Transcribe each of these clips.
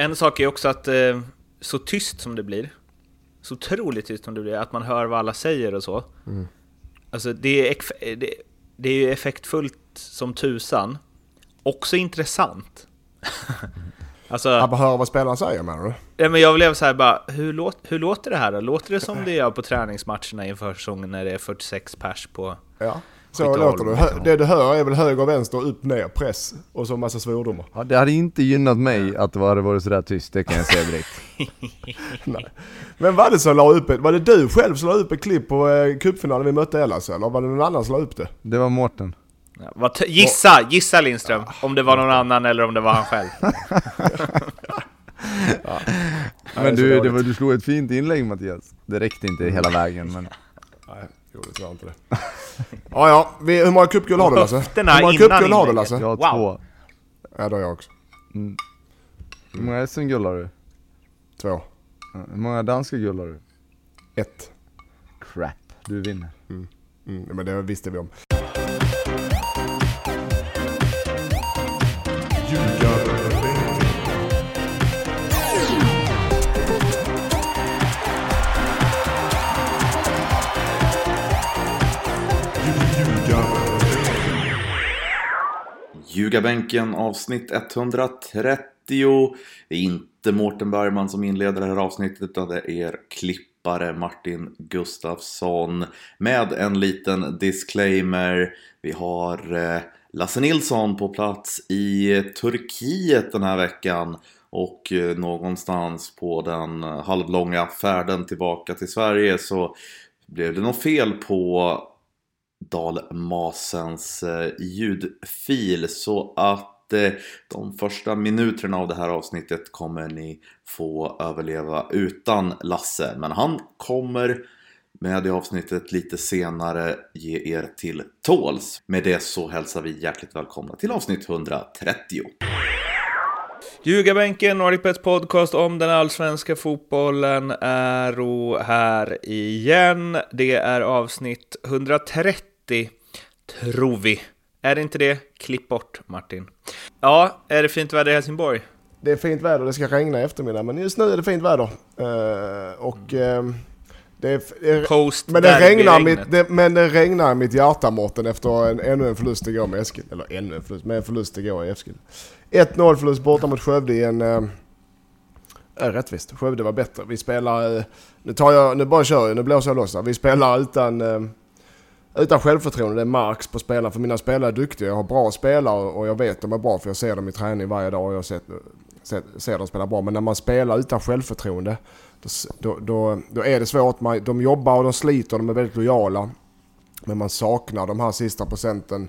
En sak är också att eh, så tyst som det blir, så otroligt tyst som det blir, att man hör vad alla säger och så. Mm. Alltså det är, det, det är ju effektfullt som tusan, också intressant. alltså, att höra vad spelarna säger menar du? Ja, men jag blev så här bara, hur, låt, hur låter det här då? Låter det som det gör på träningsmatcherna inför säsongen när det är 46 pers på... Ja. Så låter det. Det du hör är väl höger, vänster, upp, ner, press och så massa svordomar. Ja, det hade inte gynnat mig att det hade varit sådär tyst, det kan jag säga direkt. Nej. Men var det som la upp ett, var det du själv som la upp ett klipp på eh, cupfinalen vi mötte Ellas eller var det någon annan som la upp det? Det var Mårten. Ja, gissa, gissa Lindström, om det var någon annan eller om det var han själv. ja. Men du, det var, du slog ett fint inlägg Mattias. Det räckte inte hela vägen men... Nej, gjorde tyvärr inte det. ja, ja. Vi, hur många cupguld har du Lasse? Hur många cupguld har du Lasse? Jag har wow. två. Ja, det har jag också. Mm. Hur många SM-guld har du? Två. Hur många danska guld har du? Ett. Crap, du vinner. Mm. Mm, men det visste vi om. Ljugarbänken avsnitt 130. Det är inte Mårten Bergman som inleder det här avsnittet utan det är er klippare Martin Gustafsson med en liten disclaimer. Vi har eh, Lasse Nilsson på plats i Turkiet den här veckan och eh, någonstans på den halvlånga färden tillbaka till Sverige så blev det något fel på Dalmasens eh, ljudfil så att eh, de första minuterna av det här avsnittet kommer ni få överleva utan Lasse. Men han kommer med det avsnittet lite senare ge er till tåls. Med det så hälsar vi hjärtligt välkomna till avsnitt 130. Ljugarbänken, Nordic podcast om den allsvenska fotbollen är här igen. Det är avsnitt 130 30, tror vi. Är det inte det? Klipp bort, Martin. Ja, är det fint väder i Helsingborg? Det är fint väder, det ska regna i eftermiddag, men just nu är det fint väder. Uh, och uh, det, är, Post men, det regnar mitt, det, men det regnar mitt hjärta Mårten efter en, ännu en förlust igår med Eskil. Eller ännu en förlust, men en förlust igår i Eskil. 1-0 förlust borta mot Skövde i en... Uh, rättvist, Skövde var bättre. Vi spelar... nu tar jag, nu bara kör jag, nu blåser jag loss här. Vi spelar utan utan självförtroende. Det är marks på spelarna. För mina spelare är duktiga. Jag har bra spelare och jag vet att de är bra för jag ser dem i träning varje dag och jag ser, ser, ser dem spela bra. Men när man spelar utan självförtroende då, då, då är det svårt. Man, de jobbar och de sliter och de är väldigt lojala. Men man saknar de här sista procenten.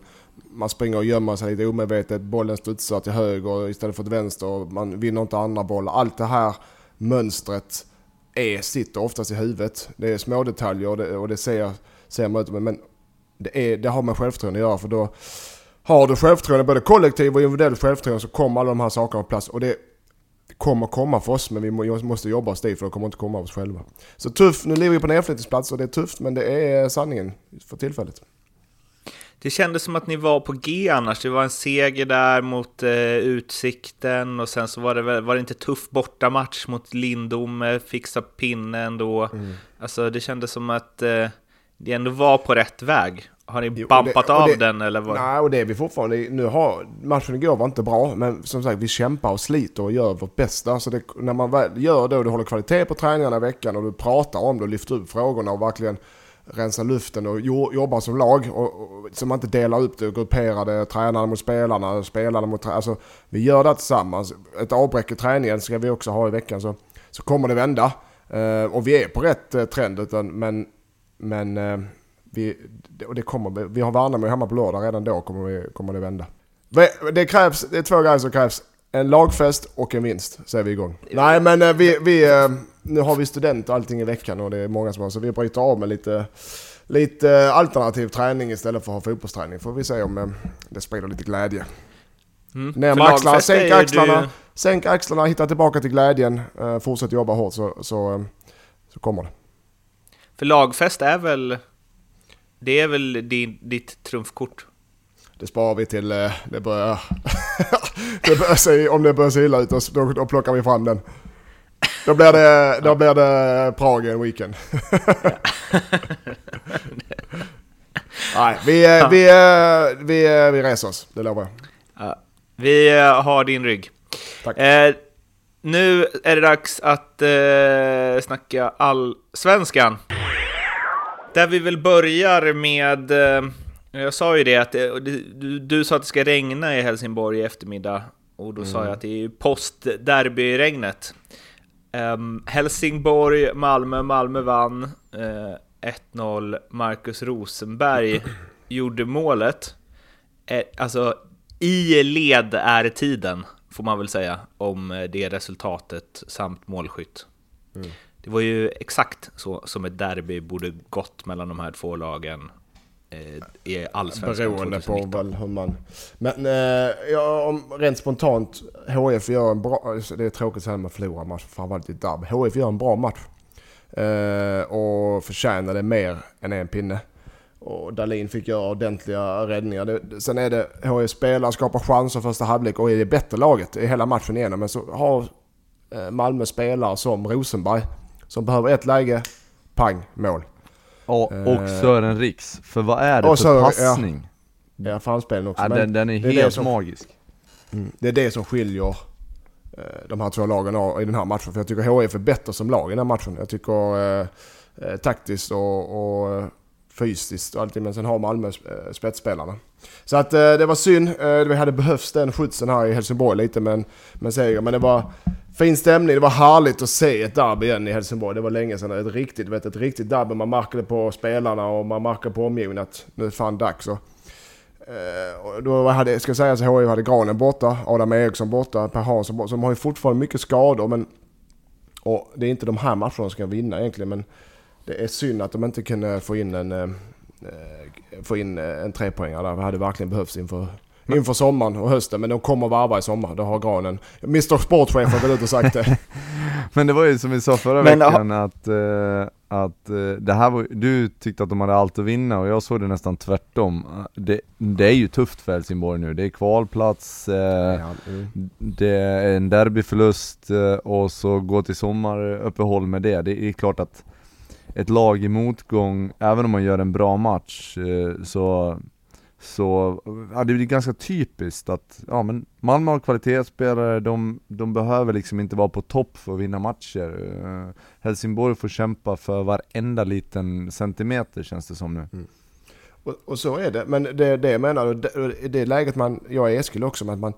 Man springer och gömmer sig lite omedvetet. Bollen studsar till höger istället för till vänster. Och man vinner inte andra bollar. Allt det här mönstret är, sitter oftast i huvudet. Det är små detaljer och det, och det ser, ser man ut. Men det, är, det har med självförtroende att göra för då har du självförtroende, både kollektiv och individuellt självförtroende så kommer alla de här sakerna på plats. Och det kommer komma för oss men vi måste jobba oss dit för det kommer inte komma av oss själva. Så tufft, nu lever vi på nedflyttningsplats och det är tufft men det är sanningen för tillfället. Det kändes som att ni var på G annars. Det var en seger där mot eh, Utsikten och sen så var det, var det inte tuff bortamatch mot Lindome, fixa pinnen då. Mm. Alltså det kändes som att eh, det ändå var på rätt väg. Har ni jo, bampat det, av det, den eller? Vad? Nej, och det är vi fortfarande. Nu har, matchen igår var inte bra, men som sagt vi kämpar och sliter och gör vårt bästa. Så det, när man väl gör det och du håller kvalitet på träningarna i veckan och du pratar om det och lyfter upp frågorna och verkligen rensar luften och jobbar som lag. Och, och, så man inte delar upp det och grupperar tränarna mot spelarna, spelarna mot tränarna. Alltså, vi gör det tillsammans. Ett avbräck i träningen ska vi också ha i veckan så, så kommer det vända. Uh, och vi är på rätt uh, trend, utan, men men eh, vi, och det kommer, vi har Värnamo hemma på lördag, redan då kommer, vi, kommer det vända. Det krävs, det är två grejer som krävs. En lagfest och en vinst, är vi igång. Nej men eh, vi, vi, eh, nu har vi student och allting i veckan och det är många som har, så vi bryter av med lite, lite alternativ träning istället för att ha fotbollsträning. Får vi se om det sprider lite glädje. Mm. Ner med axlarna, sänk axlarna, du... sänk axlarna, hitta tillbaka till glädjen, fortsätt jobba hårt så, så, så kommer det. För lagfest är väl... Det är väl din, ditt trumfkort? Det sparar vi till eh, det börjar... det börjar se, om det börjar se illa ut då, då plockar vi fram den. Då blir det, då blir det Prag en weekend. Nej, vi, vi, vi, vi, vi reser oss, det lovar jag. Ja, vi har din rygg. Tack. Eh, nu är det dags att eh, snacka allsvenskan. Där vi väl börjar med... Eh, jag sa ju det att det, du, du, sa att det ska regna i Helsingborg i eftermiddag. Och då mm. sa jag att det är post-derby-regnet. Um, Helsingborg, Malmö, Malmö vann. Eh, 1-0. Marcus Rosenberg gjorde målet. Eh, alltså, i led är tiden, får man väl säga, om det resultatet samt målskytt. Mm. Det var ju exakt så som ett derby borde gått mellan de här två lagen eh, i allsvenskan Beroende på väl hur man... Men eh, ja, om, rent spontant, HF gör en bra... Det är tråkigt att säga när man förlorar match, framförallt i derby. HF gör en bra match. Eh, och förtjänade mer än en pinne. Och Dalin fick göra ordentliga räddningar. Det, sen är det HF spelar, skapar chanser första halvlek och är det bättre laget i hela matchen igenom. Men så har eh, Malmö spelare som Rosenberg som behöver ett läge, pang, mål. Ja, och eh, Sören Riks. För vad är det för Sören, passning? Ja, ja framspelen också. Ja, den, den är helt är som, magisk. Mm, det är det som skiljer eh, de här två lagen i den här matchen. För jag tycker HIF är bättre som lag i den här matchen. Jag tycker eh taktiskt och, och fysiskt och allting. Men sen har Malmö eh, spetsspelarna. Så att eh, det var synd. Eh, Vi hade behövt den skjutsen här i Helsingborg lite men, men seger. Men det var fin stämning. Det var härligt att se ett derby igen i Helsingborg. Det var länge sedan. Ett riktigt, vet, ett riktigt derby. Man märkte på spelarna och man märkte på omgivningen att nu är det fan dags. Och, och då hade, ska sägas, HIF hade Granen borta, Adam Eriksson borta, Per Hansson borta. Så de har ju fortfarande mycket skador. Men, och det är inte de här matcherna de ska vinna egentligen. Men det är synd att de inte kunde få in en, äh, få in en trepoängare där. Det hade verkligen behövts inför, inför sommaren och hösten. Men de kommer varva i sommar. Det har Granen. Mr Sportchef har väl ut och sagt det. men det var ju som vi sa förra men, veckan att, äh, att äh, det här var, du tyckte att de hade allt att vinna och jag såg det nästan tvärtom. Det, det är ju tufft för Helsingborg nu. Det är kvalplats, ja, mm. det är en derbyförlust och så gå till sommaruppehåll med det. Det är klart att ett lag i motgång, även om man gör en bra match, eh, så, så ja, det blir ganska typiskt att ja, men Malmö har kvalitetsspelare, de, de behöver liksom inte vara på topp för att vinna matcher. Eh, Helsingborg får kämpa för varenda liten centimeter känns det som nu. Mm. Och, och, så är det, men det, det jag menar, det, det läget man, jag är Eskil också, men man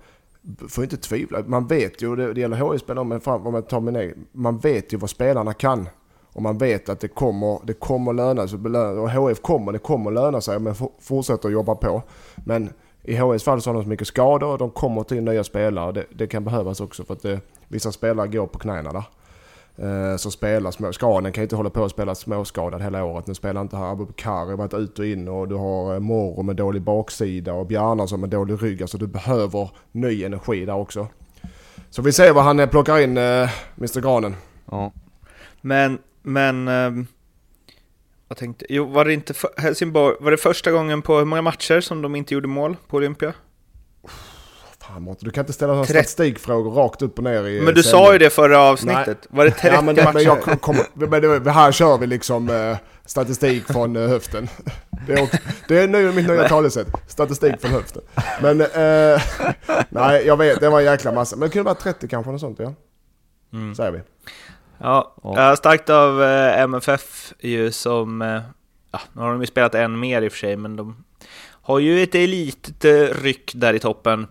får inte tvivla. Man vet ju, det, det gäller HI-spelare, men om jag tar min egen, man vet ju vad spelarna kan. Och man vet att det kommer, det kommer löna sig. Och HF kommer, det kommer löna sig om man fortsätter att jobba på. Men i HFs fall så har de så mycket skador och de kommer till nya spelare. Det, det kan behövas också för att det, vissa spelare går på knäna där. Eh, så spelar små, Skanen kan inte hålla på att spela småskadad hela året. Nu spelar inte här Abubakar, har varit ut och in och du har eh, Morro med dålig baksida och Bjarnason med dålig rygg. Alltså du behöver ny energi där också. Så vi ser vad han eh, plockar in, eh, Mr Granen. Ja. Men men... Um, jag tänkte, jo, var det inte för, Helsingborg, var det första gången på hur många matcher som de inte gjorde mål på Olympia? Fan du kan inte ställa några statistikfrågor rakt upp och ner i Men du sändning. sa ju det förra avsnittet. Nej. Var det 30 ja, men det, matcher? Men, jag kom, men det, här kör vi liksom eh, statistik från eh, höften. Det är, det är nu mitt nya talesätt. Statistik från höften. Men eh, nej, jag vet, det var en jäkla massa. Men det kunde vara 30 kanske, något sånt ja. Mm. Säger vi. Ja, ja. starkt av eh, MFF ju som, eh, ja, nu har de ju spelat en mer i och för sig, men de har ju ett elitryck där i toppen.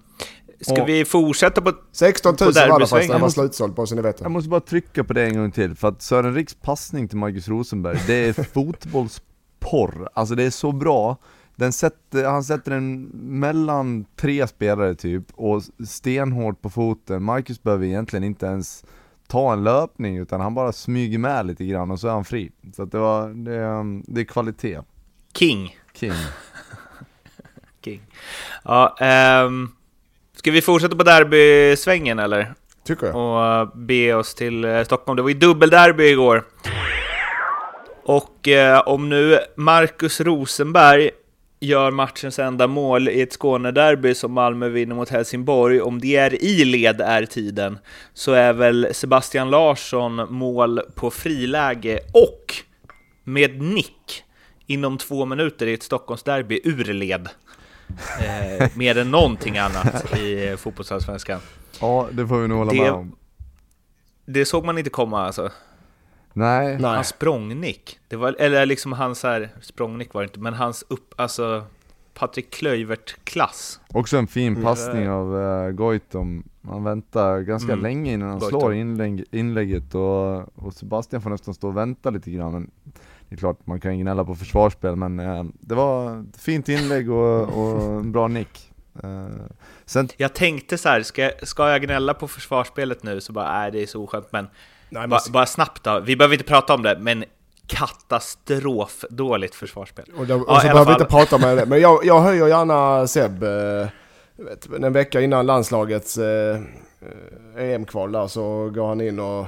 Ska och vi fortsätta på 16 000 var det fast det var slutsåld på så ni vet Jag måste bara trycka på det en gång till, för att Sören Riks passning till Marcus Rosenberg, det är fotbollsporr. Alltså det är så bra. Den sätter, han sätter den mellan tre spelare typ, och stenhårt på foten. Marcus behöver egentligen inte ens ta en löpning utan han bara smyger med lite grann och så är han fri. Så det, var, det, det är kvalitet. King. King. King. Ja, um, ska vi fortsätta på derbysvängen eller? Tycker jag. Och uh, be oss till uh, Stockholm. Det var ju dubbelderby igår. Och uh, om nu Marcus Rosenberg gör matchens enda mål i ett Skånederby som Malmö vinner mot Helsingborg, om det är i led är tiden, så är väl Sebastian Larsson mål på friläge och med nick inom två minuter i ett Stockholmsderby ur led. Eh, mer än någonting annat i fotbollsallsvenskan. Ja, det får vi nog hålla med om. Det såg man inte komma alltså. Nej. Nej. Hans språngnick, det var, eller liksom hans här, språngnick var det inte, men hans upp, alltså Patrik Klöivert-klass. Också en fin mm. passning mm. av uh, Goitom. Han väntar ganska mm. länge innan han Goitom. slår inlägg, inlägget och, och Sebastian får nästan stå och vänta lite grann. Men det är klart, man kan gnälla på försvarsspel, men uh, det var ett fint inlägg och, och en bra nick. Uh, sen... Jag tänkte så här, ska, ska jag gnälla på försvarsspelet nu så bara, nej det är så oskönt, men Nej, bara, bara snabbt då, vi behöver inte prata om det, men katastrofdåligt försvarsspel. Och, då, och ja, så behöver vi inte prata om det, men jag, jag höjer gärna Seb. Eh, vet, en vecka innan landslagets eh, eh EM-kval där så går han in och,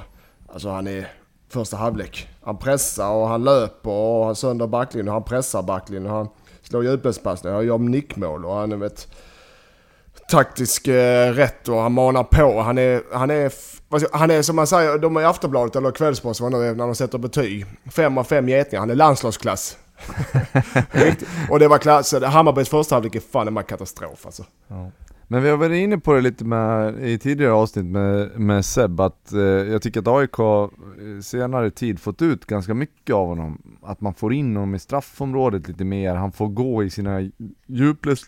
alltså han är första halvlek. Han pressar och han löper och han sönder backlinjen och han pressar backlinjen och han slår djupledspassningar och gör nickmål och han vet taktisk eh, rätt och han manar på. Han är, han är han är som man säger, de i Aftonbladet eller Kvällsposten när de sätter betyg. Fem av fem getingar, han är landslagsklass. och det var klass, Hammarbys första halvlek är fan en katastrof alltså. Ja. Men vi har varit inne på det lite med, i tidigare avsnitt med, med Seb, att eh, jag tycker att AIK senare tid fått ut ganska mycket av honom. Att man får in honom i straffområdet lite mer, han får gå i sina djupleds,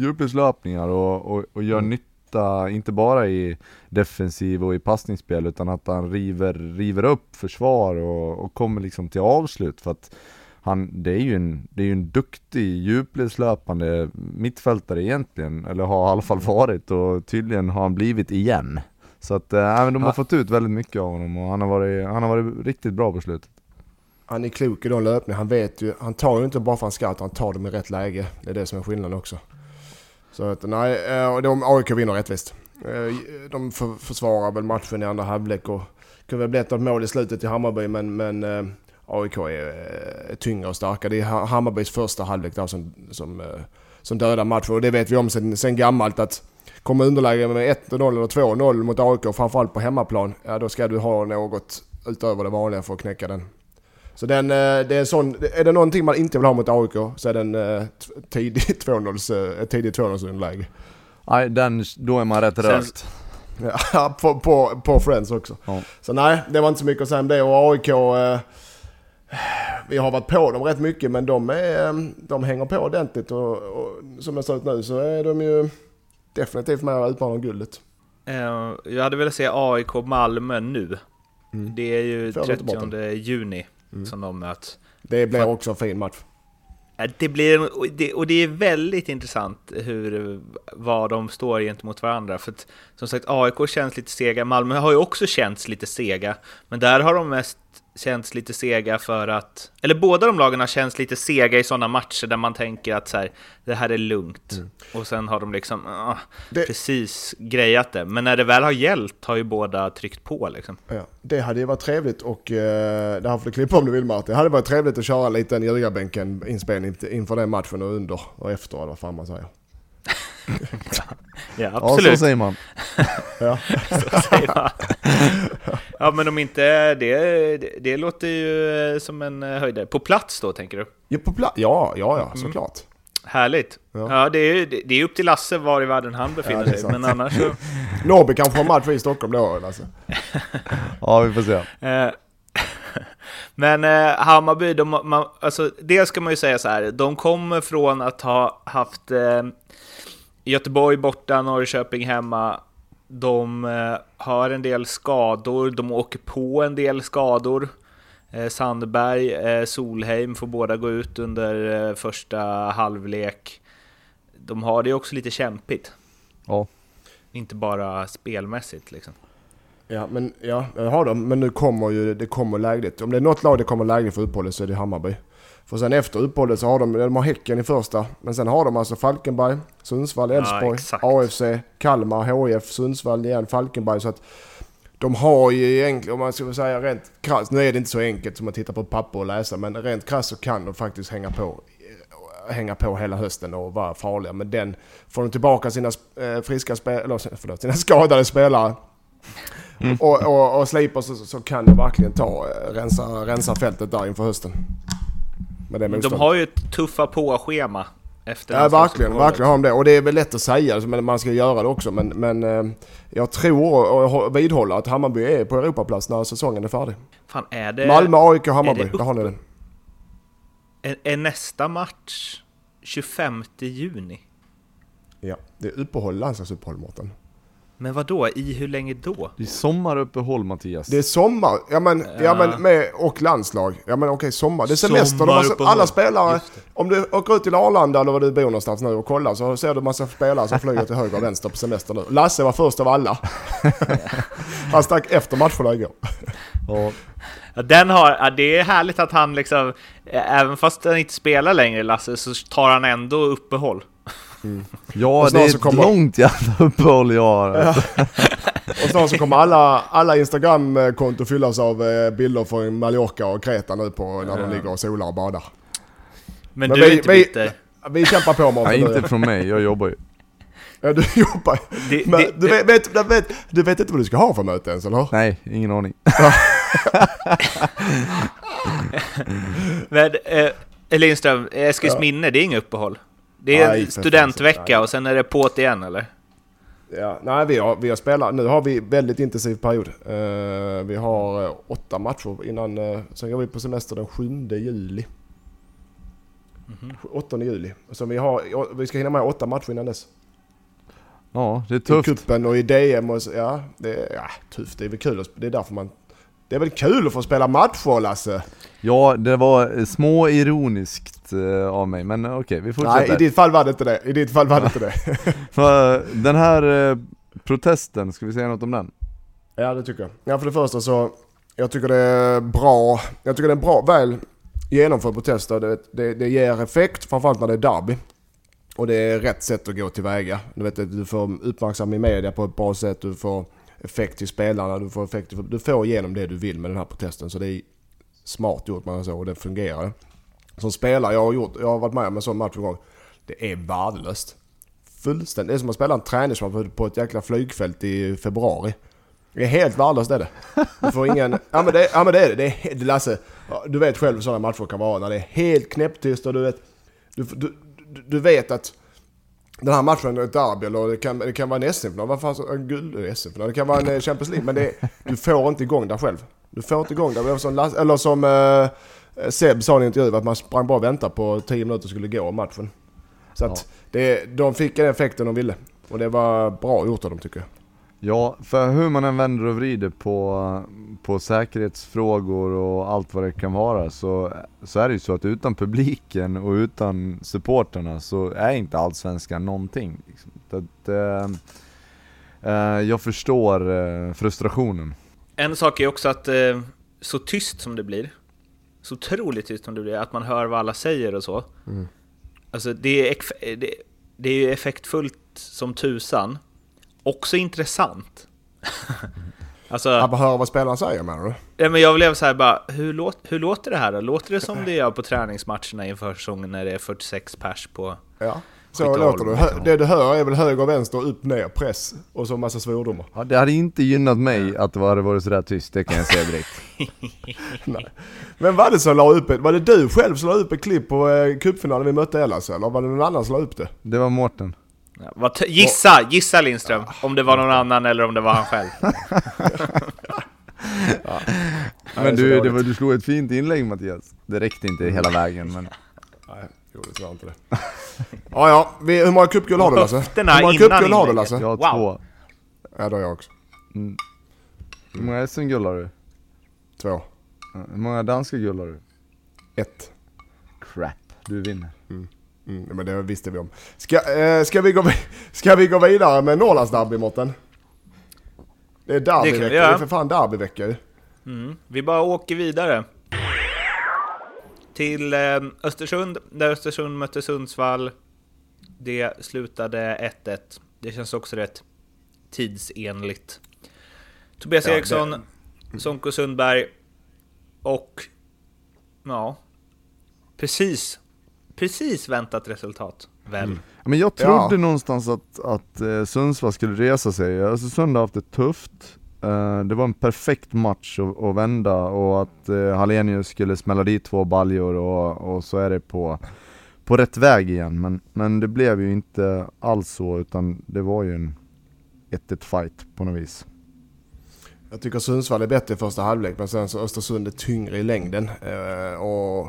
djupledslöpningar och, och, och gör mm. nytta inte bara i defensiv och i passningsspel, utan att han river, river upp försvar och, och kommer liksom till avslut. För att han, det är ju en, det är ju en duktig djupledslöpande mittfältare egentligen, eller har i alla fall varit och tydligen har han blivit igen. Så att äh, de har ja. fått ut väldigt mycket av honom och han har varit, han har varit riktigt bra på slutet. Han är klok i de löpningarna, han vet ju, han tar ju inte bara för en scout, han tar dem i rätt läge. Det är det som är skillnaden också. Så att nej, eh, de, AIK vinner rättvist. Eh, de de försvarar väl matchen i andra halvlek och kunde väl blivit något mål i slutet i Hammarby men, men eh, AIK är, är tyngre och starkare. Det är Hammarbys första halvlek där som, som, som dödar matchen och det vet vi om sen, sen gammalt att kommer underläge med 1-0 eller 2-0 mot AIK, framförallt på hemmaplan, ja då ska du ha något utöver det vanliga för att knäcka den. Så den, eh, det är, sån, är det någonting man inte vill ha mot AIK så är den eh, tidig 2-0, ett tidigt 2-0 underläge. Nej, den, då är man rätt rökt. Ja, på, på, på Friends också. Ja. Så nej, det var inte så mycket att säga om det. Och AIK, eh, vi har varit på dem rätt mycket men de, är, de hänger på ordentligt. Och, och som det ser ut nu så är de ju definitivt med och utmanar guldet. Jag hade velat se AIK Malmö nu. Mm. Det är ju 30 juni mm. som de möts. Det blir För, också en fin match. Det blir, och det är väldigt intressant hur, vad de står gentemot varandra. För att, som sagt, AIK känns lite sega. Malmö har ju också känts lite sega. Men där har de mest känts lite sega för att, eller båda de lagen har känts lite sega i sådana matcher där man tänker att så här, det här är lugnt. Mm. Och sen har de liksom ah, det... precis grejat det. Men när det väl har gällt har ju båda tryckt på liksom. Ja, det hade ju varit trevligt och, eh, det här får du klippa om du vill Martin. Det hade varit trevligt att köra en liten ljugarbänken inspelning inför den matchen och under och efter eller vad fan man säger. ja, absolut. Ja, så säger man. ja. så säger man. Ja, men om inte det, det, låter ju som en höjdare. På plats då, tänker du? Ja, på plats. Ja, ja, ja, mm. såklart. Mm. Härligt. Ja, ja det, är, det är upp till Lasse var i världen han befinner ja, sig. Men annars så... Norrby kanske har match i Stockholm då, Lasse. ja, vi får se. Eh, men eh, Hammarby, de, man, alltså, det ska man ju säga så här, de kommer från att ha haft eh, Göteborg borta, Norrköping hemma. De eh, har en del skador, de åker på en del skador. Eh, Sandberg, eh, Solheim får båda gå ut under första halvlek. De har det också lite kämpigt. Ja. Inte bara spelmässigt liksom. Ja, men ja, det har de. Men nu kommer ju det kommer lägligt. Om det är något lag det kommer lägligt för uppehållet så är det Hammarby. För sen efter uppehållet så har de, de har Häcken i första. Men sen har de alltså Falkenberg, Sundsvall, Elfsborg, ja, AFC, Kalmar, HIF, Sundsvall igen, Falkenberg. Så att de har ju egentligen, om man ska säga rent krasst, nu är det inte så enkelt som att titta på papper och läsa, men rent krasst så kan de faktiskt hänga på hänga på hela hösten och vara farliga. Men den, får de tillbaka sina eh, friska spelare, förlåt, sina skadade spelare mm. och, och, och slipar så, så kan de verkligen ta, eh, rensa, rensa fältet där inför hösten. Med det de har ju ett tuffa på-schema. Efter ja, verkligen, verkligen har de det. Och det är väl lätt att säga, men man ska göra det också. Men, men eh, jag tror och vidhåller att Hammarby är på Europaplats när säsongen är färdig. Fan, är det... Malmö, AIK, Hammarby, där har ni den. Är, är nästa match 25 juni? Ja, det är uppehåll, landslagsuppehåll Mårten. Men vad då? I hur länge då? Det är sommaruppehåll Mattias. Det är sommar, ja men, ja. ja men med, och landslag. Ja men okej, sommar. Det är semester. De alla spelare, om du åker ut till Arlanda eller var du bor någonstans nu och kollar så ser du massa spelare som flyger till höger och vänster på semester nu. Lasse var först av alla. han stack efter matcherna igår. Ja, den har, det är härligt att han liksom, även fast han inte spelar längre Lasse, så tar han ändå uppehåll. Mm. Ja, det är ett kommer... långt jävla uppehåll jag har. Ja. och snart så kommer alla, alla Instagram-konton fyllas av eh, bilder från Mallorca och Kreta nu på när de ligger och solar och badar. Men, Men du vi, är inte bitter? Vi, vi kämpar på Mårten. Nej, inte från mig. Jag jobbar ju. Ja, du jobbar det, Men det, du, vet, vet, du, vet, du vet inte vad du ska ha för möte ens, eller Nej, ingen aning. Men, eh, Lindström, Eskilsminne, ja. det är inget uppehåll? Det är nej, en studentvecka och sen är det på't igen eller? Ja, nej, vi har, vi har spelat. Nu har vi väldigt intensiv period. Uh, vi har uh, åtta matcher innan. Uh, sen går vi på semester den 7 juli. Mm -hmm. 8 juli. Så vi, har, vi ska hinna med åtta matcher innan dess. Ja, det är tufft. I kuppen och i DM och så, ja, det är ja, tufft. Det är väl kul. Det är därför man det är väl kul att få spela matcher Lasse? Ja, det var små ironiskt uh, av mig, men okej, okay, vi fortsätter. Nej, i ditt fall var det inte det. I ditt fall var det inte det. den här protesten, ska vi säga något om den? Ja, det tycker jag. Ja, för det första så, jag tycker det är bra, jag tycker det är en bra, väl genomförd protest. Det, det, det ger effekt, framförallt när det är derby. Och det är rätt sätt att gå tillväga. Du vet, du får uppmärksamhet i media på ett bra sätt, du får effekt till spelarna, du får, effekt, du får igenom det du vill med den här protesten. Så det är smart gjort man så och det fungerar. Som spelare, jag har, gjort, jag har varit med om en sån match en gång. Det är värdelöst. Fullständigt. Det är som att spela en träningsmatch på ett jäkla flygfält i februari. Det är helt värdelöst är det. Du får ingen... Ja men det, ja, men det är det. det är, Lasse, alltså, du vet själv hur sådana matcher kan vara. När det är helt knäpptyst och du vet... Du, du, du vet att den här matchen är ett derby eller det kan, det kan vara en SM-final. Vad fan, en guld, SM-final. Det kan vara en eh, Champions League. Men det, du får inte igång dig själv. Du får inte igång där. Som, eller som eh, Seb sa i en intervju att man sprang bara och väntade på 10 minuter skulle gå matchen. Så att ja. det, de fick den effekten de ville. Och det var bra gjort av dem tycker jag. Ja, för hur man än vänder och vrider på, på säkerhetsfrågor och allt vad det kan vara så, så är det ju så att utan publiken och utan supporterna så är inte allsvenskan någonting. Liksom. Att, eh, eh, jag förstår eh, frustrationen. En sak är också att eh, så tyst som det blir, så otroligt tyst som det blir, att man hör vad alla säger och så. Mm. Alltså det är, det, det är ju effektfullt som tusan, också intressant. alltså, att höra vad spelarna säger menar du? Ja, men jag blev så här bara, hur, låt, hur låter det här då? Låter det som det gör på träningsmatcherna inför säsongen när det är 46 pers på Ja, så låter det. Det du hör är väl höger, vänster, upp, ner, press och så massa svordomar. Ja, det hade inte gynnat mig att det hade varit sådär tyst, det kan jag säga direkt. Nej. Men var det som la upp ett, var det du själv som la upp ett klipp på eh, cupfinalen vi mötte Ellas eller var det någon annan som la upp det? Det var Mårten. Ja, gissa, gissa Lindström. Om det var någon annan eller om det var han själv. ja. Men du, det var, du slog ett fint inlägg Mattias. Det räckte inte hela vägen men... Nej, gjorde tyvärr inte det. ja, ja. Vi, hur många cupguld har du Lasse? Hur många cupguld har du Lasse? Jag har wow. två. Ja, det har jag också. Mm. Hur många SM-guld har du? Två. Hur många danska guld har du? Ett. Crap, du vinner. Mm. Mm, men det visste vi om. Ska, eh, ska, vi, gå, ska vi gå vidare med Norrlandsderby Mårten? Det är derbyvecka, det, det är för fan derbyvecka ju. Mm. Vi bara åker vidare. Till eh, Östersund, där Östersund mötte Sundsvall. Det slutade 1-1. Det känns också rätt tidsenligt. Tobias ja, Eriksson, det... Sonko Sundberg och... Ja, precis precis väntat resultat, väl? Mm. Men jag trodde ja. någonstans att, att eh, Sundsvall skulle resa sig. Östersund har haft det tufft. Eh, det var en perfekt match att, att vända och att eh, Hallenius skulle smälla dit två baljor och, och så är det på, på rätt väg igen. Men, men det blev ju inte alls så utan det var ju en 1-1 fight på något vis. Jag tycker Sundsvall är bättre i första halvlek men sen så Östersund är tyngre i längden. Eh, och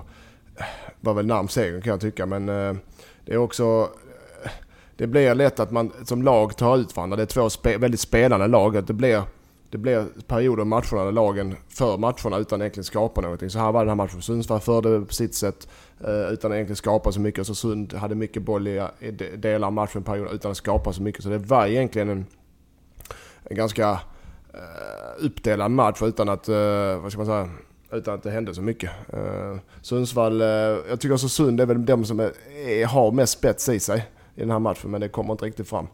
eh, var väl närmst segern kan jag tycka men eh, det är också eh, det blir lätt att man som lag tar ut varandra. Det är två spe, väldigt spelande lag. Det blir, det blir perioder i matcherna där lagen för matcherna utan egentligen skapa någonting. Så här var den här matchen. Sundsvall förde på sitt sätt eh, utan att egentligen skapa så mycket. Så Sund hade mycket boll i, i delar av matchen perioder utan att skapa så mycket. Så det var egentligen en, en ganska uh, uppdelad match utan att, uh, vad ska man säga, utan att det hände så mycket. Uh, Sundsvall, uh, jag tycker också Sund är väl de som är, är, har mest spets i sig i den här matchen men det kommer inte riktigt fram.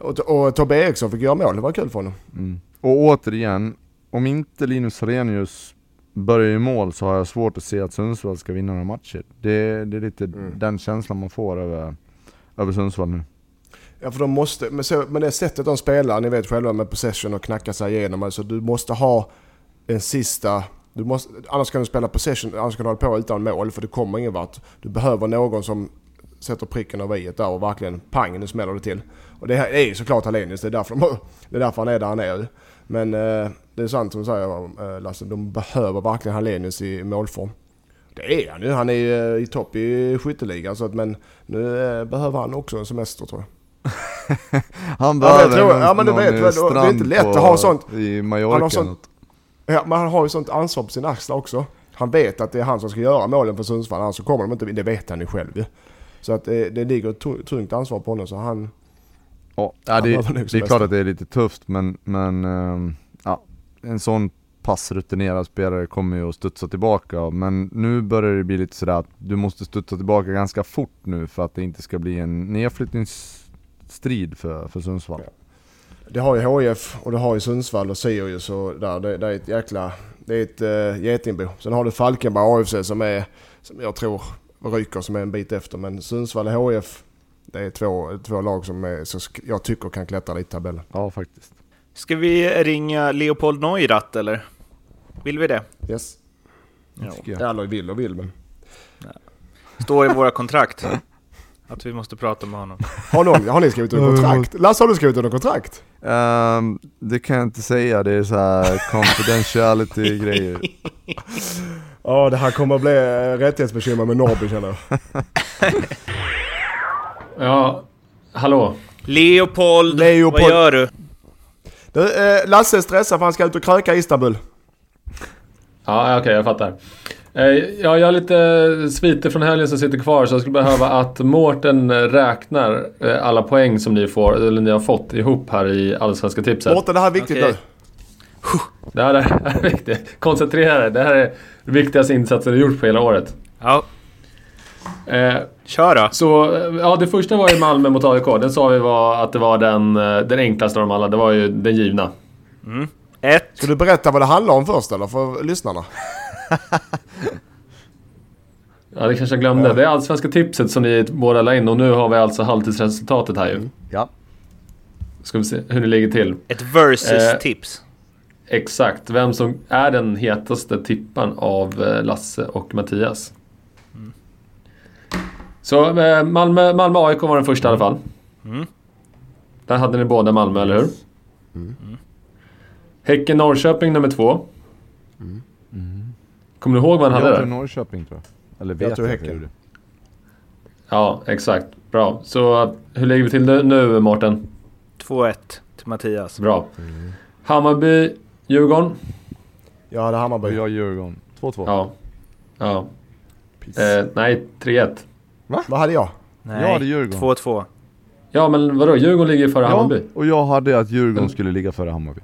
Och, och Tobbe Eriksson fick göra mål, det var kul för honom. Mm. Och återigen, om inte Linus Harenius börjar i mål så har jag svårt att se att Sundsvall ska vinna några matcher. Det, det är lite mm. den känslan man får över, över Sundsvall nu. Ja för de måste, men, så, men det sättet de spelar, ni vet själva med possession och knacka sig igenom. Alltså du måste ha en sista, du måste, annars kan du spela possession, annars kan du hålla på utan mål för det kommer ingen vart. Du behöver någon som sätter pricken över i där och verkligen pang, nu smäller det till. Och det är ju såklart Hallenius, det är därför, de, det är därför han är där han är. Men eh, det är sant som du säger eh, Lasse, de behöver verkligen Hallenius i målform. Det är han ju, han är eh, i topp i skytteligan så att, men nu eh, behöver han också en semester tror jag. han behöver ja, ja, men du vet, det är inte lätt att ha sånt. I Mallorca. Sånt, ja, men han har ju sånt ansvar på sina axlar också. Han vet att det är han som ska göra målen för Sundsvall, annars så kommer de inte, det vet han ju själv ju. Så att det, det ligger ett tungt ansvar på honom så han... Ja, ja det, det är klart att det är lite tufft men, men um, ja, en sån passrutinerad spelare kommer ju att studsa tillbaka men nu börjar det bli lite sådär att du måste studsa tillbaka ganska fort nu för att det inte ska bli en nedflyttningsstrid för, för Sundsvall. Ja. Det har ju HF och det har ju Sundsvall och Sirius och där. Det, det är ett jäkla... Det är ett uh, getingbo. Sen har du Falkenberg AFC som är, som jag tror ryker som är en bit efter. Men Sundsvall och HF, det är två, två lag som är, så jag tycker kan klättra lite i tabellen. Ja, faktiskt. Ska vi ringa Leopold Neurath eller? Vill vi det? Yes. Ja. Eller vill och vill men... Står i våra kontrakt. Att vi måste prata med honom. Har, någon, har ni skrivit under kontrakt? Lasse, har du skrivit under kontrakt? Um, det kan jag inte säga, det är så här confidentiality-grejer. Ja, det här kommer att bli rättighetsbekymmer med Norrby känner jag. ja, hallå? Leopold, Leopold. vad gör du? du eh, Lasse är stressad för han ska ut och kröka i Istanbul. Ja, okej, okay, jag fattar. Eh, ja, jag har lite sviter från helgen som sitter kvar så jag skulle behöva att Mårten räknar eh, alla poäng som ni får, eller ni har fått ihop här i Allsvenska tipset. Mårten, det här är viktigt okay. nu. Det här är, viktigt. Koncentrera dig. Det här är den viktigaste insatsen du gjort på hela året. Ja. Eh, Kör då. Så, ja, det första var ju Malmö mot AIK. Den sa vi var att det var den, eh, den enklaste av dem alla. Det var ju den givna. Mm. Ett. Ska du berätta vad det handlar om först eller för lyssnarna? ja, det kanske jag glömde. Ja. Det är allsvenska tipset som ni båda la in och nu har vi alltså halvtidsresultatet här ju. Ja. Ska vi se hur det ligger till. Ett versus-tips. Eh, Exakt, vem som är den hetaste tippan av eh, Lasse och Mattias. Mm. Så eh, Malmö, Malmö AIK var den första i alla fall. Mm. Där hade ni båda Malmö, eller hur? Mm. Häcken Norrköping nummer två. Mm. Kommer du ihåg vad han hade där? Jag tror Norrköping tror jag. Eller vet jag tror Häcken. Ja, exakt. Bra. Så hur lägger vi till nu, nu Mårten? 2-1 till Mattias. Bra. Mm. Hammarby Djurgården? Jag hade Hammarby. Och jag Djurgården. 2-2. Ja. Ja. Eh, nej, 3-1. Va? Vad hade jag? Nej, jag hade Djurgården. 2-2. Ja, men vadå? Djurgården ligger före ja, Hammarby. och jag hade att Djurgården skulle ligga före Hammarby.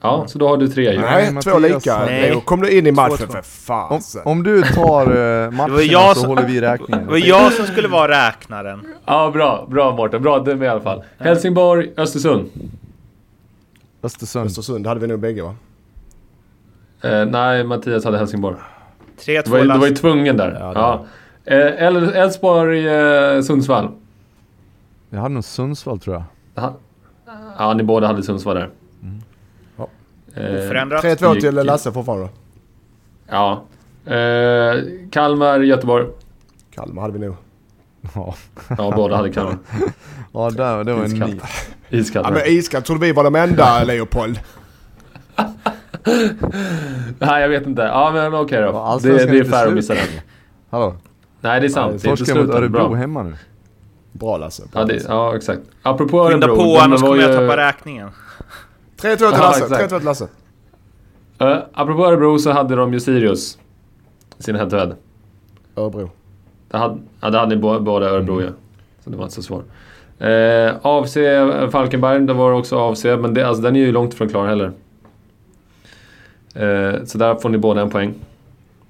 Ja, så då har du tre ju. Nej, Nej två lika. Nej. Kom du in i matchen för fan. Om, om du tar uh, matchen så håller vi räkningen. Det var jag som skulle vara räknaren. Ja, bra. Bra Mårten. Bra, du med i alla fall. Helsingborg, Östersund. Östersund. Östersund hade vi nog bägge va? Eh, nej, Mattias hade Helsingborg. 3-2 du, var, du var ju tvungen där. Ja, Eh, Elfsborg, eh, Sundsvall. Jag hade nog Sundsvall tror jag. Ha- Ja, ni båda hade Sundsvall där. Ja. Eh, Oförändrat. 3-2 till Lasse fortfarande. Ja. Eh, Kalmar, Göteborg. Kalmar hade vi nog. Ja, Ja, båda hade Kalmar. ja där, det var en ny. Iskallt. Ja men iskallt trodde vi var de enda Leopold. Nej, jag vet inte. Ja, men okej då. Ja, Det, det är fair att missa den. Hallå? Nej, det är sant. Det är inte mot. Örebro Bra. hemma nu. Bra Lasse. Bra, Ja, det, Lasse. ja, exakt. Apropå Skynda Örebro. på, den annars kommer jag ju- tappa räkningen. 3-2 till Ja, Lasse. exakt. 3-2 till Lasse. Uh, apropå Örebro så hade de ju Sirius. Sin head to head. Örebro. Hade, ja, det hade ni bå- båda Örebro ju. Så det var inte så svårt. Uh, AFC Falkenberg, det var också AFC, men det, alltså, den är ju långt ifrån klar heller. Eh, så där får ni båda en poäng.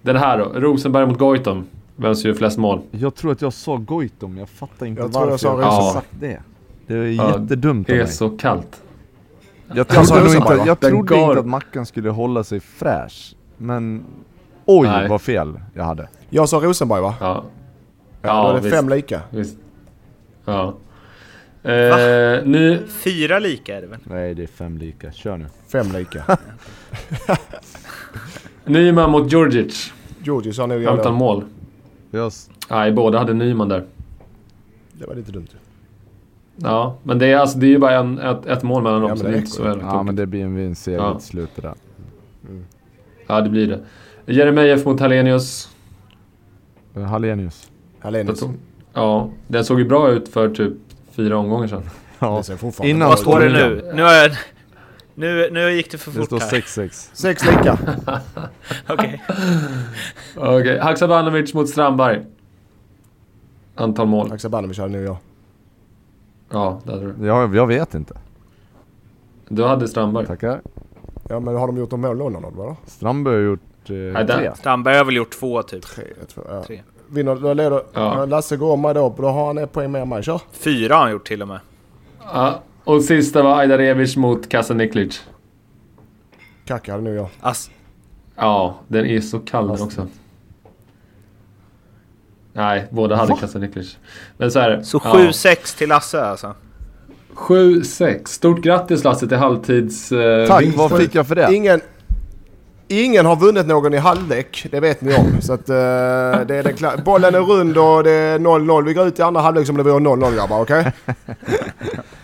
Den här då, Rosenberg mot Goitom. Vem som gör flest mål? Jag tror att jag sa Goitom, jag fattar inte Jag tror jag varför sa jag, Rosenberg. har sagt det. Det är Ja, jättedumt Det av är mig. så kallt. Jag Jag Rosenberg, inte, jag trodde går- inte att Mackan skulle hålla sig fräsch. Men oj Nej. vad fel jag hade. Jag sa Rosenberg va? Ja. Ja, då är det visst. fem lika. Visst. Ja. Eh, ny... Fyra lika är det väl? Nej det är fem lika, kör nu. Fem lika. Nyman mot Djurdjic. Georgie sa nog jag Utan mål. Jag, s- Nej, båda hade Nyman där. Det var lite dumt. Ja, men det är, alltså, det är ju bara en, ett, ett mål mellan dem, Ja, men så det är inte så jävla ja tokigt. men det blir en vinstseger Ja. till slut det där. Ja, det blir det. Jeremejeff mot Hallenius. Eh, Hallenius. Ja, den såg ju bra ut för typ fyra omgångar sedan. Ja. Det Innan Vad står det nu? Nu, har jag, nu, nu gick det för Det fort står här. 6-6. Sex lika. Okej. Okej, Haksabanovic mot Strandberg. Antal mål. Haksabanovic hade nog jag. Ja, det hade du. Jag, jag vet inte. Du hade Strandberg. Tackar. Ja men har de gjort någon mål någon av dem? Strandberg har gjort eh, där- tre. Strandberg har väl gjort två typ. Tre, två, ja. Tre. Vinner, då leder... Ja. Lasse går om mig då. Då har han ett poäng mer än mig. Kör. Fyra har han gjort till och med. Ja, och sista var Ajdarevic mot Kasaniklic. Kacka hade nog jag. Ass, Ja, den är så kall den också. Nej, båda hade Kasaniklic. Men så är det. så Ja. 7-6 till Lasse alltså. 7-6. Stort grattis Lasse till halvtids... Eh, Tack, vinst. vad fick jag för det? Ingen... Ingen har vunnit någon i halvlek, det vet ni om. Så att, eh, det är den bollen är rund och det är 0-0. Vi går ut i andra halvlek som det vore 0-0 grabbar, okej?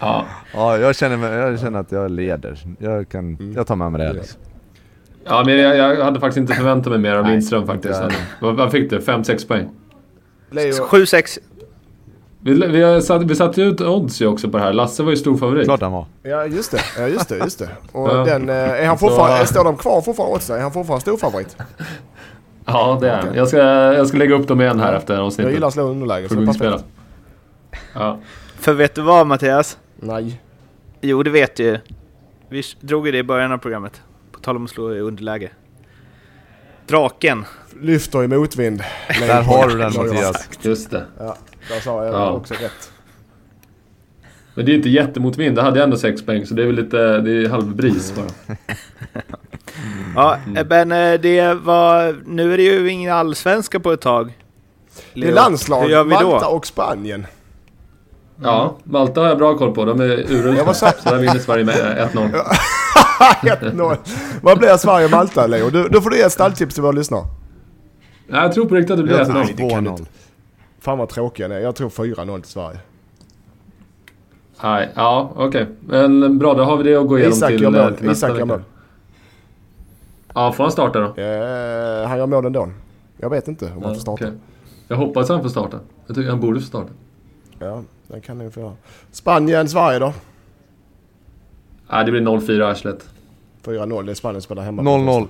Ja. Ja, jag känner, mig, jag känner att jag leder. Jag, kan, Mm. jag tar med mig det liksom. ja, men jag, jag hade faktiskt inte förväntat mig mer av Lindström faktiskt. Vad, fick du? 5-6 poäng? Leo, 7-6. Vi, vi, satt, vi satte ut odds ju också på det här. Lasse var ju stor favorit. Klart han var. ja just det, ja just det, just det. Och Ja. den, eh, är han fortfarande, Så- står de kvar fortfarande sig? Är han fortfarande storfavorit? Ja, det är han. jag ska, jag ska lägga upp dem igen här efter Jag avsnittet. gillar att slå underläge, så perfekt. Ja. För vet du vad Mattias? Nej. Jo, det vet du ju. Vi drog ju det i början av programmet. På tal om att slå i underläge. Draken. Lyfter i motvind. Där har du den. Mattias. Just det. Ja, där sa jag Ja. också rätt. Men det är inte jättemotvind. Det hade jag ändå 6 poäng, så det är väl lite... Det är halvbris bara. Ja, men eh, det var... Nu är det ju ingen allsvenska på ett tag. Det är Leo, landslag, Hur gör vi då? Malta och Spanien. Ja, Malta har jag bra koll på. De är Jag urusla. Så där vinner Sverige med 1-0. 1-0. Vad blir Sverige och Malta Leo? Du, då får du ge ett stalltips till våra lyssnare. Nej, jag tror på riktigt att det blir Jag tror 1-0. det kan du 2-0. inte. Fan vad tråkiga ni är. Jag tror 4-0 till Sverige. Nej, ja, okej. Men bra, då har vi det att gå igenom Isak till, eh, mål. till nästa Isak vecka. mål. Ja, får han starta då? Eh, han gör mål ändå. Jag vet inte om han Ja, får starta. okej. Jag hoppas han får starta. Jag tycker han borde få starta. Ja, det kan ni få göra. Spanien, Sverige då? Nej, det blir 0-4 arslet. 4-0. Det är Spanien spelar hemma. 0-0.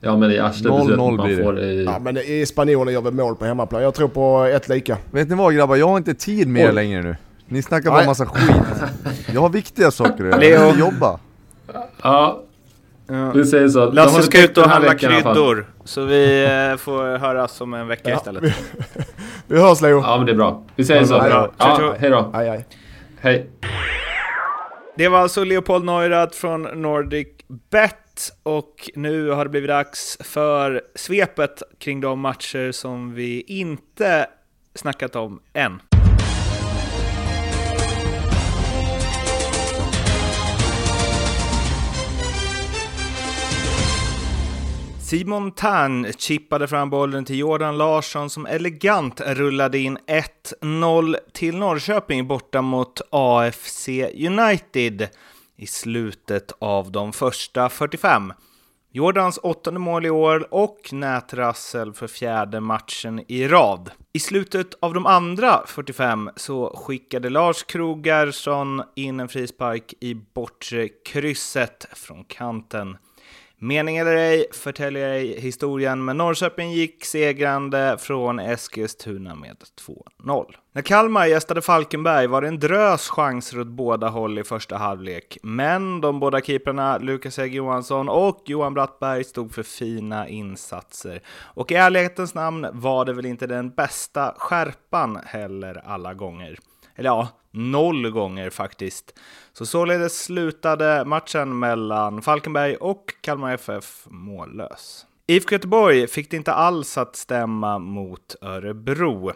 Ja, men i arslet 0-0 betyder att man blir det. får i... Ja, men i spanjorerna gör vi mål på hemmaplan. Jag tror på ett lika. Vet ni vad grabbar, jag har inte tid med er längre nu. Ni snackar bara Nej. massa skit. Jag har viktiga saker att göra. Leo. Jag måste jobba. Ja, Ja. vi säger så. Lasse det ska ut och den här handla kryddor. Så vi eh, får höras om en vecka Ja, istället. vi, hörs Leo. Ja, men det är bra. Vi säger så. Bra. Ja, Tjo, tjo. hej då. Aj, aj. Hej. Det var alltså Leopold Neurath från Nordic Bet och nu har det blivit dags för svepet kring de matcher som vi inte snackat om än. Simon Tern chippade fram bollen till Jordan Larsson som elegant rullade in 1-0 till Norrköping borta mot AFC United i slutet av de första 45. Jordans åttonde mål i år och nätrassel för fjärde matchen i rad. I slutet av de andra 45 så skickade Lars Krogarsson in en frispark i bortre krysset från kanten. Mening eller ej förtäljer ej historien, men Norrköping gick segrande från Eskilstuna med 2-0. När Kalmar gästade Falkenberg var det en drös chanser åt båda håll i första halvlek, men de båda keeprarna Lukas Hägg Johansson och Johan Brattberg stod för fina insatser. Och i ärlighetens namn var det väl inte den bästa skärpan heller alla gånger. Eller ja, noll gånger faktiskt. Så således slutade matchen mellan Falkenberg och Kalmar FF mållös. IFK Göteborg fick det inte alls att stämma mot Örebro.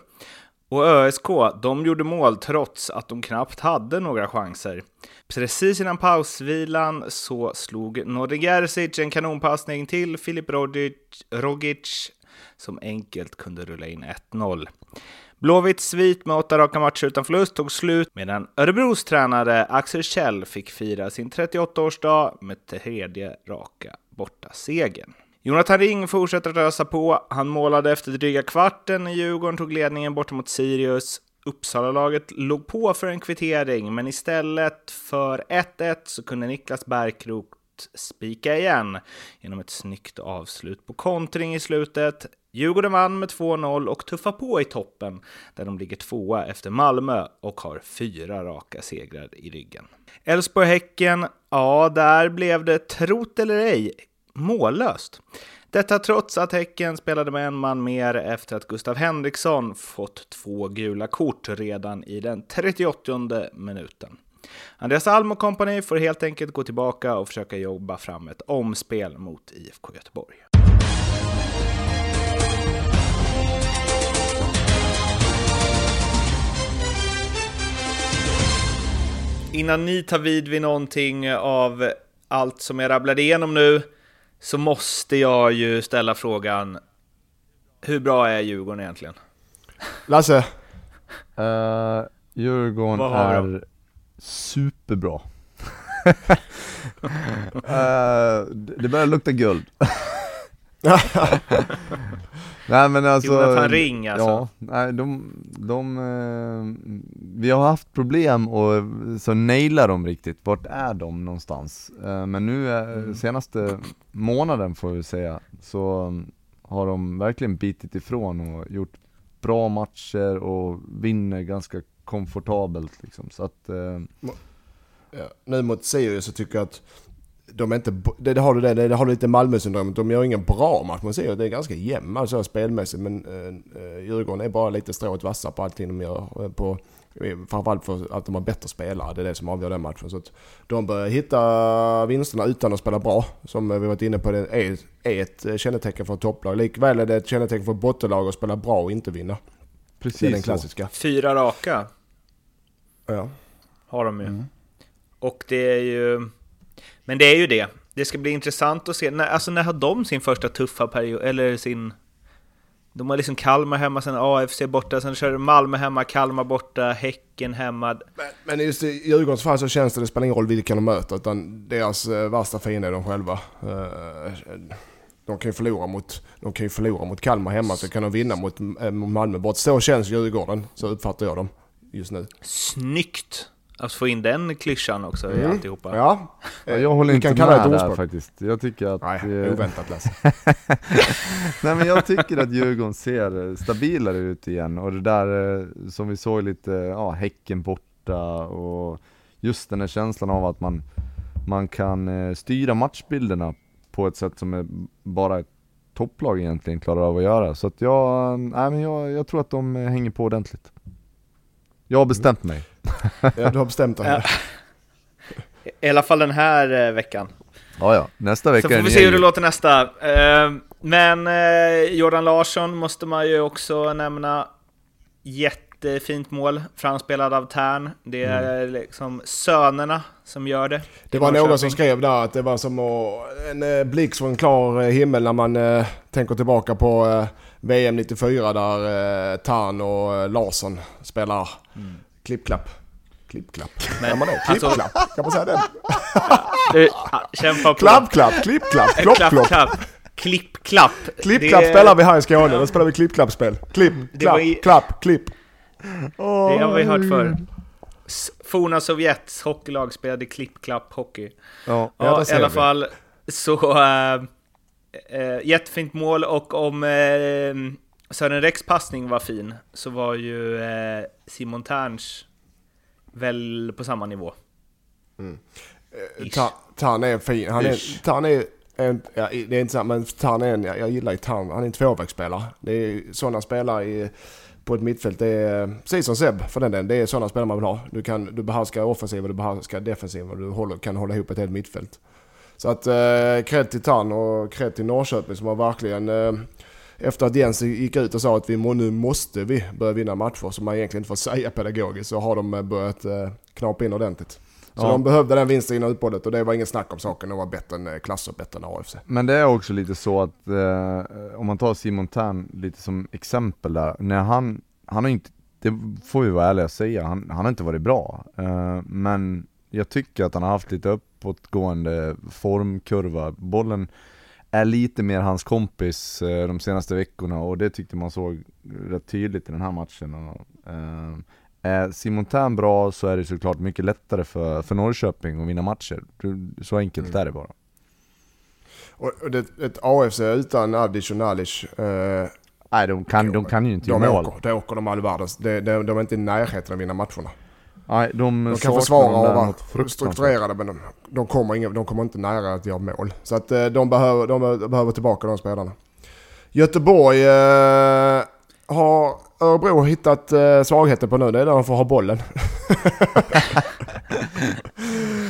Och ÖSK, de gjorde mål trots att de knappt hade några chanser. Precis innan pausvilan så slog Nordin Gerzic en kanonpassning till Filip Rogic som enkelt kunde rulla in 1-0. Blåvitts svit med åtta raka matcher utan förlust tog slut medan Örebros tränare Axel Kjell fick fira sin 38-årsdag med tredje raka bortasegern. Jonathan Ring fortsätter att ösa på. Han målade efter dryga kvarten när Djurgården tog ledningen bort mot Sirius. Uppsala-laget låg på för en kvittering, men istället för 1-1 så kunde Niklas Bergkrok spika igen genom ett snyggt avslut på kontring i slutet. Djurgården vann med 2-0 och tuffar på i toppen där de ligger tvåa efter Malmö och har fyra raka segrar i ryggen. Elfsborg-Häcken, ja, där blev det, trot eller ej, mållöst. Detta trots att Häcken spelade med en man mer efter att Gustav Henriksson fått två gula kort redan i den 38 minuten. Andreas Alm och kompani får helt enkelt gå tillbaka och försöka jobba fram ett omspel mot IFK Göteborg. Innan ni tar vid vid någonting av allt som jag rabblade igenom nu så måste jag ju ställa frågan hur bra är Djurgården egentligen? Lasse? Uh, Djurgården är superbra. uh, det börjar lukta guld. nej men alltså Jonathan Ring alltså Ja, nej de, de eh, Vi har haft problem och så naila dem riktigt, vart är de någonstans? Eh, men nu mm. senaste månaden får vi säga, så har de verkligen bitit ifrån och gjort bra matcher och vinner ganska komfortabelt liksom, så att eh, ja, Nu mot Sirius så tycker jag att de är inte, det, det har du det, det har du lite Malmö-syndromet. De gör ingen bra match mot Sirius. Det är ganska jämna alltså, spelmässigt. Men eh, eh, Djurgården är bara lite strået vassa på allting de gör. Eh, på, framförallt för att de har bättre spelare. Det är det som avgör den matchen. Så att de börjar hitta vinsterna utan att spela bra. Som vi varit inne på, det är, är ett kännetecken för ett topplag. Likväl är det ett kännetecken för ett bottenlag att spela bra och inte vinna. Precis det är den klassiska. Så. Fyra raka. Ja. Har de ju. Mm. Och det är ju... Men det är ju det. Det ska bli intressant att se. När, alltså när har de sin första tuffa period? Eller sin... De har liksom Kalmar hemma, sen AFC borta, sen kör Malmö hemma, Kalmar borta, Häcken hemma. Men, men just i Djurgårdens fall så känns det, det spelar ingen roll vilka de möter, utan deras uh, värsta fiende är de själva. Uh, de kan ju förlora mot, de kan ju förlora mot Kalmar hemma, så kan de vinna mot, mot Malmö bort. Så känns Djurgården, så uppfattar jag dem just nu. Snyggt! Att få in den klyschan också i mm. alltihopa. Ja. ja jag håller inte kan med där faktiskt. Jag tycker att... Nej, oväntat Lasse. Nej men jag tycker att Djurgården ser stabilare ut igen och det där eh, som vi såg lite, ja Häcken borta och just den här känslan av att man, man kan eh, styra matchbilderna på ett sätt som är bara ett topplag egentligen klarar av att göra. Så att jag, nej men jag, jag tror att de hänger på ordentligt. Jag har bestämt mig. ja, du har bestämt dig. I alla fall den här eh, veckan. Ja, ja. Nästa vecka Så får vi se hur det låter nästa. Eh, men eh, Jordan Larsson måste man ju också nämna. Jättefint mål, framspelad av Tern. Det är mm. liksom sönerna som gör det. Det var någon som skrev där att det var som en blixt från klar himmel när man tänker tillbaka på VM 94 där eh, Tarn och eh, Larsson spelar mm. klipp-klapp. Klipp-klapp. Men, man Klipp-klapp. Alltså, kan man säga det? Ja, kämpa på. Klapp-klapp, klipp-klapp, klopp-klopp. Klipp-klapp. Klipp-klapp det... spelar vi här i Skåne. Då spelar vi klipp-klapp-spel. Klipp, klapp, i... klapp, klipp. Det har vi hört förr. Forna Sovjets hockeylag spelade klipp-klapp hockey. Ja, ja i alla fall så... Äh, eh, jättefint mål och om eh, Sören Rex passning var fin så var ju eh, Simon Terns väl på samma nivå. Mm. Eh, Tarn är fin. Han är, Tarn är en, ja, det är inte så, men Tarn är en, jag gillar ju Tarn. Han är en tvåvägsspelare. Det är sådana spelare i, på ett mittfält. Det är eh, precis som Seb för den delen. Det är sådana spelare man vill ha. Du, kan, du behärskar offensiv och du behärskar defensiv och du håller, kan hålla ihop ett helt mittfält. Så att eh, cred till Tann och cred till Norrköping som har verkligen eh, efter att Jens gick ut och sa att vi må, nu måste vi börja vinna matcher som man egentligen inte får säga pedagogiskt så har de eh, börjat eh, knapa in ordentligt. Så ja. de behövde den vinsten innan uppehållet och det var ingen snack om saken. De var bättre än eh, klasser, bättre än AFC. Men det är också lite så att eh, om man tar Simon Tern lite som exempel där. När han, han har inte, det får vi vara ärliga och säga, han, han har inte varit bra. Eh, men jag tycker att han har haft lite uppåtgående formkurva. Bollen är lite mer hans kompis eh, de senaste veckorna och det tyckte man såg rätt tydligt i den här matchen. Eh, är Simon Thern bra så är det såklart mycket lättare för, för Norrköping att vinna matcher. Så enkelt mm. är det bara. Och det, ett AFC utan Adic och Nalic eh, Nej, de kan, de kan ju inte göra mål. Åker, då åker de all världens. De, de, de är inte i närheten av att vinna matcherna. Nej, de, de kan försvara och vara strukturerade men de, de, kommer inga, de kommer inte nära att göra mål. Så att eh, de behöver, de behöver tillbaka de spelarna. Göteborg eh, har Örebro hittat eh, svagheten på nu. Det är där de får ha bollen.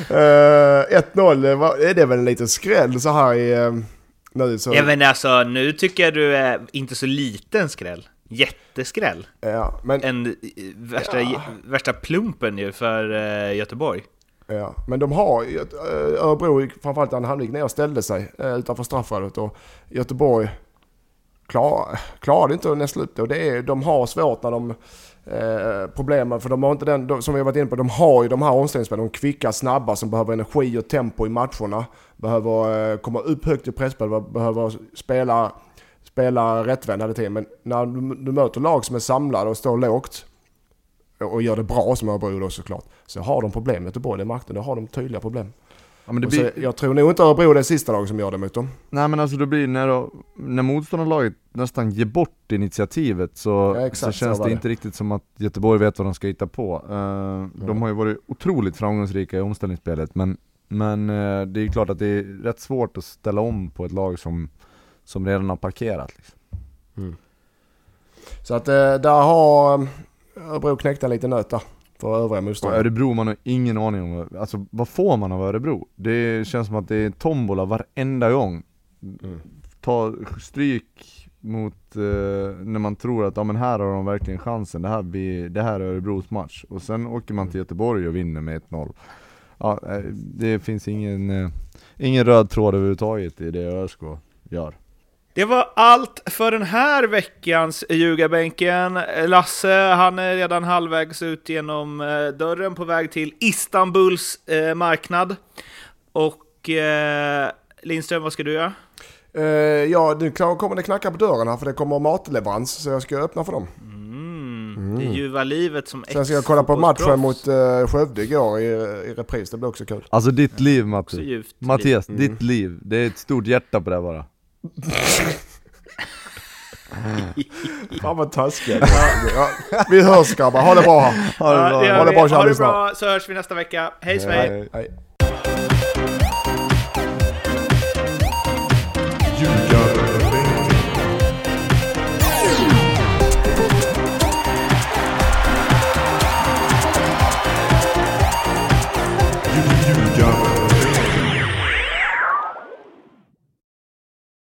eh, 1-0, är det väl en liten skräll så här i... Eh, nu så... Ja men alltså nu tycker jag du är inte så liten skräll jätteskräll. Ja, men, en värsta, ja. värsta plumpen ju för uh, Göteborg. Ja, men de har Örebro, framförallt Anna Hamlik, ner och ställde sig utanför straffområdet och Göteborg klar, klarade inte att näsla upp det. Och det är, de har svårt när de eh, problemen, för de har inte den, som vi har varit inne på, de har ju de här omställningsspelarna, de kvicka, snabba som behöver energi och tempo i matcherna. Behöver eh, komma upp högt i presspel, behöver spela spela rättvänd hela tiden. Men när du, du möter lag som är samlade och står lågt och gör det bra som Örebro då såklart. Så har de problem med Göteborg, det märkte då har de tydliga problem. Ja, men det blir... så, jag tror nog inte Örebro är det sista laget som gör det mot dem. Nej men alltså det blir när, då, när motståndarlaget nästan ger bort initiativet så, ja, exakt, så känns så det, det, inte riktigt som att Göteborg vet vad de ska hitta på. Uh, ja. De har ju varit otroligt framgångsrika i omställningsspelet men, men uh, det är klart att det är rätt svårt att ställa om på ett lag som som redan har parkerat. Liksom. Mm. Så att eh, där har eh, Örebro knäckt en liten nöt där för övriga motståndare. Örebro, man har ingen aning om, alltså vad får man av Örebro? Det känns som att det är tombola varenda gång. Mm. Ta stryk mot, eh, när man tror att ja, men här har de verkligen chansen, det här, blir, det här är Örebros match. Och sen åker man till Göteborg och vinner med 1-0. Ja, eh, det finns ingen, eh, ingen röd tråd överhuvudtaget i det ÖSK gör. Det var allt för den här veckans ljugarbänken. Lasse, han är redan halvvägs ut genom eh, dörren på väg till Istanbuls eh, marknad. Och eh, Lindström, vad ska du göra? Eh, ja, nu kommer det knacka på dörren här för det kommer matleverans, så jag ska öppna för dem. Mm, mm. Det ljuva livet som Sen ska jag kolla på matchen mot uh, Skövde igår i, i repris, det blir också kul. Alltså ditt liv Matti. Mattias. Mm. ditt liv. Det är ett stort hjärta på det bara. Fan vad taskigt. Ja, vi hörs grabbar, ha det bra här. Ha det bra, ha det bra, ha det bra så hörs vi nästa vecka. Hej. Hej.